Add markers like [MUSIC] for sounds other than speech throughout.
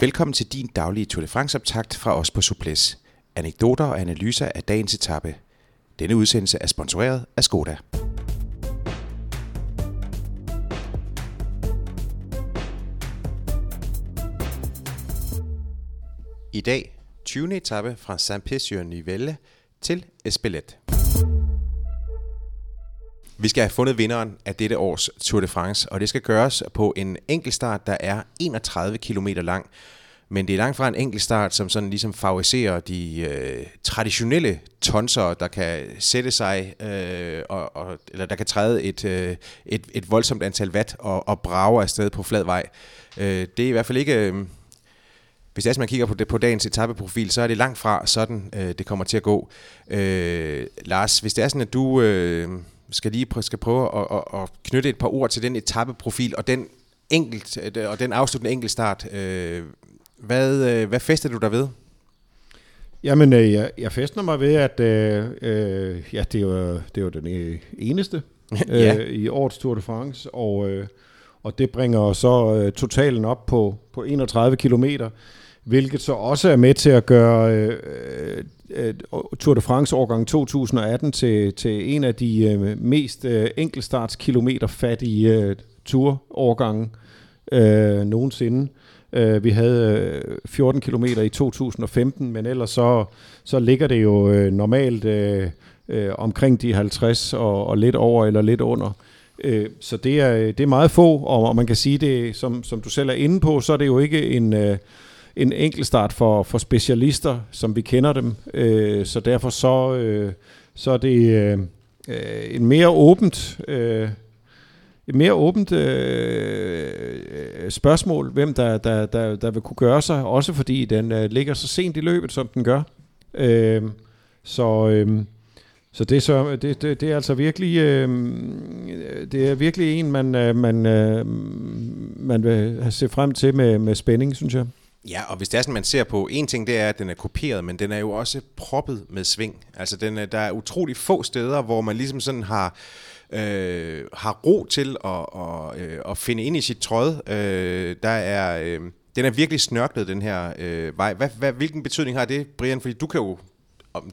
Velkommen til din daglige Tour de France-optakt fra os på Suples. Anekdoter og analyser af dagens etape. Denne udsendelse er sponsoreret af Skoda. I dag 20. etape fra Saint-Pé-sur-Nivelle til Espelette. Vi skal have fundet vinderen af dette års Tour de France, og det skal gøres på en enkeltstart, der er 31 km lang. Men det er langt fra en enkeltstart, som sådan ligesom favoriserer de øh, traditionelle tonser, der kan sætte sig, øh, og, og, eller der kan træde et, øh, et, et voldsomt antal watt og, og brage afsted på flad vej. Øh, det er i hvert fald ikke... Øh, hvis det er, man kigger på, det, på dagens etappeprofil, så er det langt fra sådan, øh, det kommer til at gå. Øh, Lars, hvis det er sådan, at du øh, skal lige prøve, skal prøve at, at, at knytte et par ord til den etappeprofil og den enkelt øh, og den afsluttende enkeltstart, øh, hvad, øh, hvad fester du der ved? Jamen, øh, jeg, jeg fester mig ved, at øh, ja, det, er jo, det jo den eneste [LAUGHS] ja. øh, i årets Tour de France, og, øh, og det bringer så øh, totalen op på, på 31 kilometer hvilket så også er med til at gøre øh, Øh, Tour de France årgang 2018 til, til en af de øh, mest øh, enkeltstartskilometer fattige øh, turårgange øh, nogensinde. Øh, vi havde øh, 14 km i 2015, men ellers så, så ligger det jo øh, normalt øh, øh, omkring de 50 og, og lidt over eller lidt under. Øh, så det er, det er meget få, og, og man kan sige det, som, som du selv er inde på, så er det jo ikke en... Øh, en enkeltstart for, for specialister, som vi kender dem. Øh, så derfor så, øh, så er det øh, en mere åbent, øh, et mere åbent øh, spørgsmål, hvem der, der, der, der vil kunne gøre sig, også fordi den øh, ligger så sent i løbet, som den gør. Øh, så øh, så det så det, det, det er altså virkelig øh, det er virkelig en man øh, man øh, man vil se frem til med med spænding, synes jeg. Ja, og hvis det er sådan, man ser på, en ting det er, at den er kopieret, men den er jo også proppet med sving. Altså den er, der er utrolig få steder, hvor man ligesom sådan har, øh, har ro til at, og, øh, at finde ind i sit tråd. Øh, der er, øh, den er virkelig snørklet, den her øh, vej. Hvad, hvad, hvilken betydning har det, Brian? Fordi du kan jo,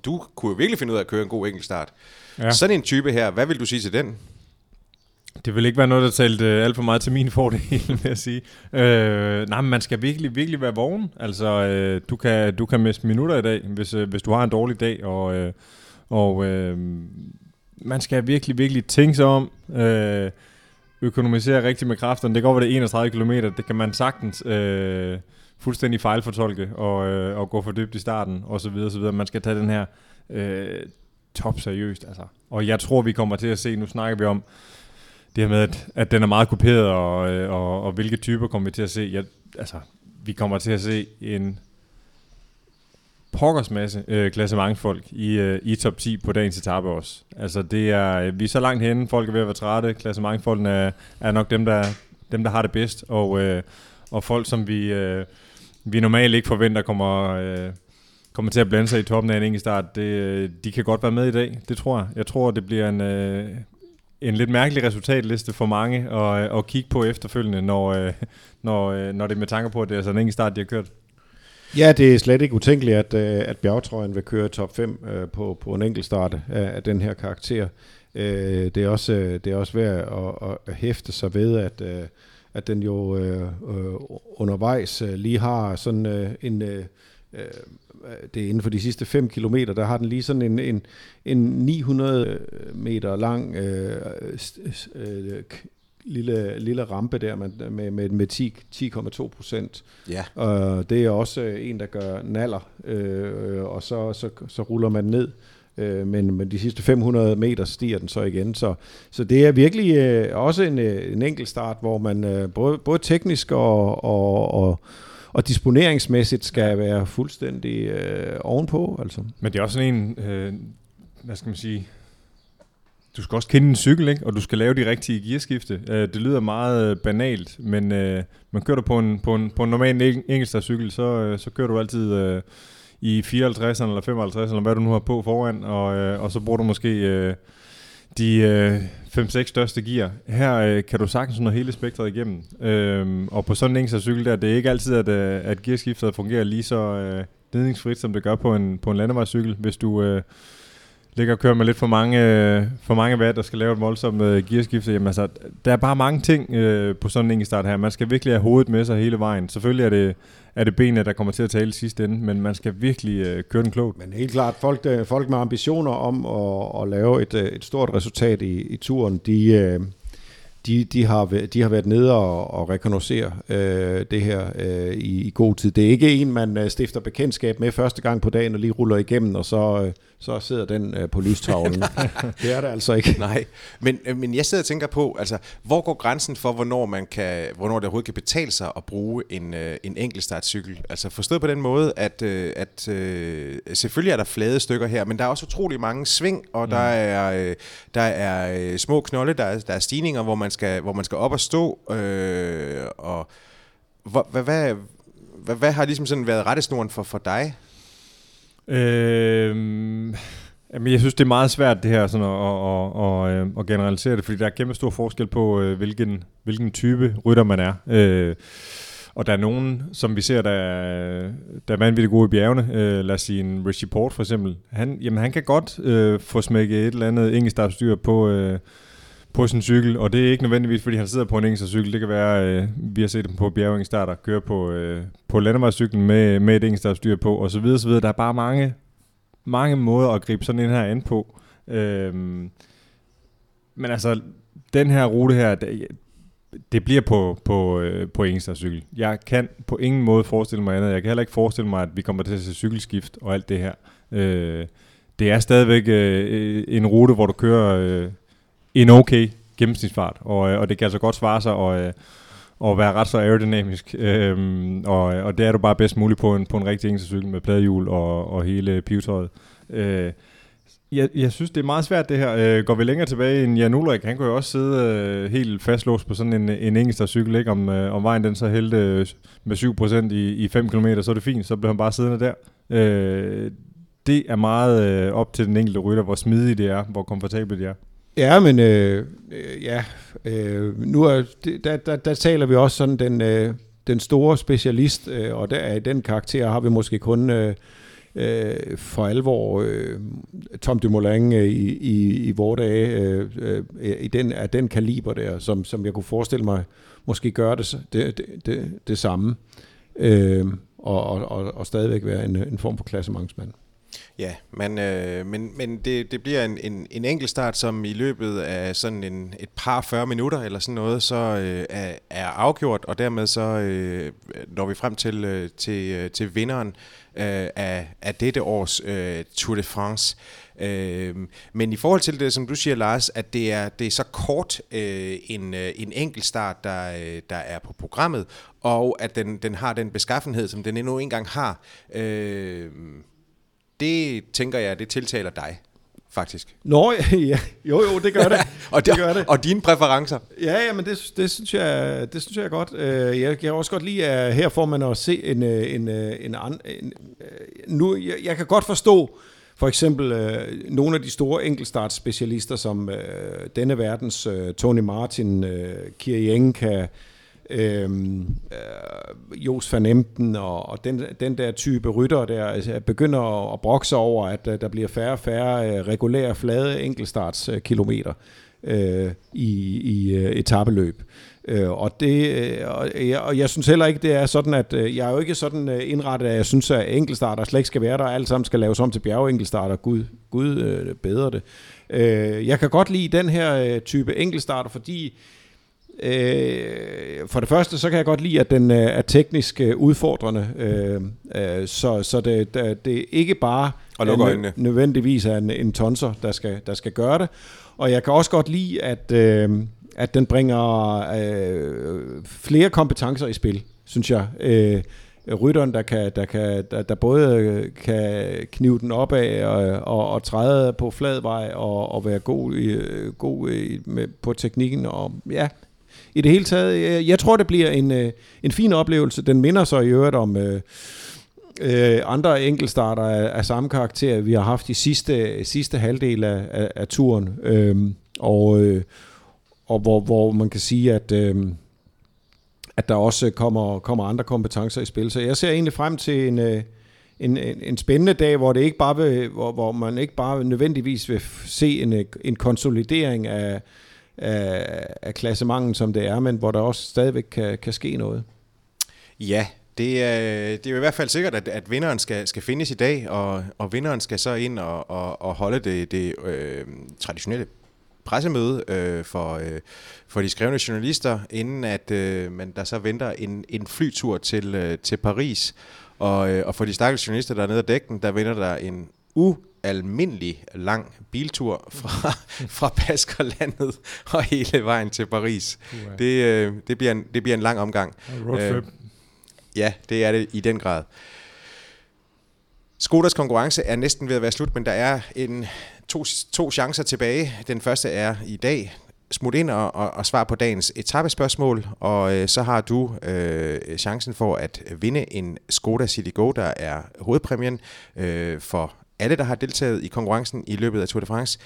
du kunne jo virkelig finde ud af at køre en god enkeltstart. Ja. Sådan en type her, hvad vil du sige til den? Det vil ikke være noget, der talte øh, alt for meget til min fordel, [LAUGHS] vil jeg sige. Øh, nej, men man skal virkelig, virkelig være vågen. Altså, øh, du, kan, du kan miste minutter i dag, hvis, øh, hvis du har en dårlig dag, og, øh, og øh, man skal virkelig, virkelig tænke sig om, øh, økonomisere rigtig med kræfterne. Det går over det 31 km, det kan man sagtens øh, fuldstændig fejlfortolke, og, øh, og gå for dybt i starten, og så videre, så videre. Man skal tage den her øh, top seriøst, altså. Og jeg tror, vi kommer til at se, nu snakker vi om, det her med, at, at den er meget kopieret, og, og, og, og hvilke typer kommer vi til at se? Ja, altså, vi kommer til at se en pokkers masse øh, klassementsfolk i, øh, i top 10 på dagens etape også. Altså det er, øh, vi er så langt henne, folk er ved at være trætte, klassementsfolkene er, er nok dem, der, dem, der har det bedst, og, øh, og folk, som vi, øh, vi normalt ikke forventer kommer, øh, kommer til at blande sig i toppen af en enkelt start, det, øh, de kan godt være med i dag, det tror jeg. Jeg tror, det bliver en, øh, en lidt mærkelig resultatliste for mange at, øh, at kigge på efterfølgende, når, øh, når, øh, når det er med tanke på, at det er sådan en start, de har kørt. Ja, det er slet ikke utænkeligt, at, at bjergtrøjen vil køre top 5 på, på en enkelt start af, af den her karakter. Det er også, det er også værd at, at hæfte sig ved, at, at den jo undervejs lige har sådan en Øh, det er inden for de sidste 5 kilometer, der har den lige sådan en, en, en 900 meter lang øh, øh, lille, lille rampe der med, med, med, med 10, 10,2 procent. Ja. Og det er også øh, en, der gør naller, øh, og så, så, så ruller man ned. Øh, men, men de sidste 500 meter stiger den så igen. Så, så det er virkelig øh, også en, en enkelt start, hvor man øh, både, både teknisk og, og, og og disponeringsmæssigt skal være fuldstændig øh, ovenpå. Altså. Men det er også sådan en, øh, hvad skal man sige, du skal også kende en cykel, ikke? og du skal lave de rigtige gearskifte. Uh, det lyder meget øh, banalt, men uh, man kører du på en, på en, på en normal enkeltstartcykel, så, uh, så kører du altid uh, i 54 eller 55 eller hvad du nu har på foran, og, uh, og så bruger du måske uh, de øh, 5-6 største gear. Her øh, kan du sagtens nå hele spektret igennem. Øhm, og på sådan en enkelt cykel der, det er ikke altid, at, øh, at gearskiftet fungerer lige så øh, ledningsfrit, som det gør på en, på en landevejscykel. Hvis du øh, ligger og kører med lidt for mange, øh, for mange watt, der skal lave et voldsomt øh, gearskifte, jamen altså, der er bare mange ting øh, på sådan en start her. Man skal virkelig have hovedet med sig hele vejen. Selvfølgelig er det, er det benene, der kommer til at tale sidste ende, men man skal virkelig øh, køre den klogt. Men helt klart, folk, øh, folk med ambitioner om at, at lave et, øh, et stort resultat i, i turen, de, øh, de, de, har, de har været nede og, og rekognosere øh, det her øh, i, i god tid. Det er ikke en, man øh, stifter bekendtskab med første gang på dagen og lige ruller igennem, og så, øh, så sidder den øh, på lystavlen. [LAUGHS] det er det altså ikke. Nej, men, øh, men jeg sidder og tænker på, altså, hvor går grænsen for, hvornår, man kan, hvornår det overhovedet kan betale sig at bruge en, øh, en enkeltstartcykel? Altså forstået på den måde, at, øh, at øh, selvfølgelig er der flade stykker her, men der er også utrolig mange sving, og mm. der er, øh, der er øh, små knolde, der er, der er stigninger, hvor man skal, hvor man skal op og stå, øh, og hvad, hvad, hvad, hvad, hvad har ligesom sådan været rettesnoren for, for dig? Øh, jamen, jeg synes, det er meget svært det her sådan at, at, at, at, øh, at generalisere det, fordi der er kæmpe stor forskel på, øh, hvilken, hvilken type rytter man er. Øh, og der er nogen, som vi ser, der er, der er vanvittigt gode i bjergene. Øh, lad os sige en Richie Port for eksempel. Han, jamen, han kan godt øh, få smækket et eller andet engelskdartstyr på, øh, på sin cykel, og det er ikke nødvendigvis, fordi han sidder på en cykel. Det kan være, øh, vi har set dem på bjergingsstarter, køre på, øh, på landevejscyklen med, med et engelskdartstyr på, og så videre, så videre. Der er bare mange, mange måder at gribe sådan en her an på. Øhm, men altså, den her rute her, det, det bliver på, på, øh, på cykel. Jeg kan på ingen måde forestille mig andet. Jeg kan heller ikke forestille mig, at vi kommer til at se cykelskift og alt det her. Øh, det er stadigvæk øh, en rute, hvor du kører øh, en okay gennemsnitsfart, og, øh, og det kan altså godt svare sig og, at øh, og være ret så aerodynamisk, øhm, og, og det er du bare bedst muligt på en, på en rigtig cykel med pladehjul og, og hele pivetøjet. Øh, jeg, jeg synes, det er meget svært det her. Øh, går vi længere tilbage end Jan Ulrik, han kunne jo også sidde øh, helt fastlåst på sådan en, en engelsk cykel, ikke? Om, øh, om vejen den så hældte øh, med 7% i, i 5 km, så er det fint, så bliver han bare siddende der. Øh, det er meget øh, op til den enkelte rytter, hvor smidig det er, hvor komfortabelt det er. Ja, men øh, øh, ja, øh, nu er, der, der, der taler vi også sådan den, øh, den store specialist, øh, og der er i den karakter har vi måske kun øh, øh, for alvor øh, Tom Dumoulin øh, i, i, i vores dage, øh, øh, i den, af den kaliber der, som, som jeg kunne forestille mig måske gøre det, det, det, det, det samme, øh, og, og, og stadigvæk være en, en form for klassementsmand. Ja, men, øh, men, men det, det bliver en, en, en enkelt start, som i løbet af sådan en, et par 40 minutter eller sådan noget, så øh, er, er afgjort, og dermed så øh, når vi frem til, øh, til, øh, til vinderen øh, af, af dette års øh, Tour de France. Øh, men i forhold til det, som du siger, Lars, at det er, det er så kort øh, en, øh, en enkelt start, der, øh, der er på programmet, og at den, den har den beskaffenhed, som den endnu engang har, øh, det tænker jeg, det tiltaler dig faktisk. Nå, [LAUGHS] ja, jo, jo, det gør det. [LAUGHS] og, det, det gør det. og dine præferencer? Ja, ja, men det, det, synes jeg, det synes jeg godt. Øh, jeg kan også godt lide, at her får man at se en, øh, en, øh, en, en, en nu, jeg, jeg kan godt forstå, for eksempel øh, nogle af de store enkeltstartsspecialister, som øh, denne verdens øh, Tony Martin, øh, Kiri kan øhm, øh, Jos van Emden og, og den, den der type rytter der altså, begynder at brokse over, at uh, der bliver færre og færre uh, regulære flade enkeltstartskilometer uh, i, i uh, etabeløb. Uh, og, det, uh, og, jeg, og jeg synes heller ikke, det er sådan, at uh, jeg er jo ikke sådan uh, indrettet, at jeg synes, at enkeltstarter slet ikke skal være der, alle sammen skal laves om til bjergeenkeltstarter. Gud, Gud uh, bedre det. Uh, jeg kan godt lide den her uh, type enkeltstarter, fordi Øh, for det første, så kan jeg godt lide, at den øh, er teknisk øh, udfordrende, øh, øh, så, så det, det, det ikke bare og er nødvendigvis er en, en tonser, der skal, der skal gøre det. Og jeg kan også godt lide, at, øh, at den bringer øh, flere kompetencer i spil, synes jeg. Øh, rytteren, der, kan, der, kan, der, der både kan knive den op af og, og, og træde på flad vej og, og være god, i, god i, med, på teknikken. Og ja, i det hele taget, jeg, jeg tror, det bliver en, øh, en fin oplevelse. Den minder så i øvrigt om... Øh, øh, andre enkeltstarter af, af samme karakter, vi har haft i sidste, sidste halvdel af, af, af turen. Øh, og øh, og hvor, hvor man kan sige, at, øh, at der også kommer, kommer andre kompetencer i spil. Så jeg ser egentlig frem til en, øh, en, en, en spændende dag, hvor, det ikke bare vil, hvor, hvor man ikke bare nødvendigvis vil se en, øh, en konsolidering af, af, af klassemangen, som det er, men hvor der også stadigvæk kan, kan ske noget. Ja, det er, det er jo i hvert fald sikkert, at, at vinderen skal, skal findes i dag, og, og vinderen skal så ind og, og, og holde det, det øh, traditionelle pressemøde øh, for, øh, for de skrevne journalister, inden at øh, man der så venter en, en flytur til, øh, til Paris. Og, øh, og for de stakkels journalister, der er nede af dækken, der venter der en u ualmindelig lang biltur fra, [LAUGHS] fra Baskerlandet og hele vejen til Paris. Det, øh, det, bliver en, det bliver en lang omgang. Øh, ja, det er det i den grad. Skodas konkurrence er næsten ved at være slut, men der er en to, to chancer tilbage. Den første er i dag. Smut ind og, og, og svar på dagens etappespørgsmål, og øh, så har du øh, chancen for at vinde en Skoda City Go, der er hovedpræmien øh, for alle, der har deltaget i konkurrencen i løbet af Tour de France.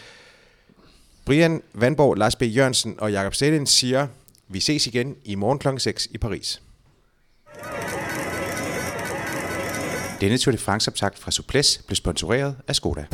Brian Vandborg, Lars B. Jørgensen og Jakob Stelin siger, vi ses igen i morgen kl. 6 i Paris. Denne Tour de France-optakt fra Suples blev sponsoreret af Skoda.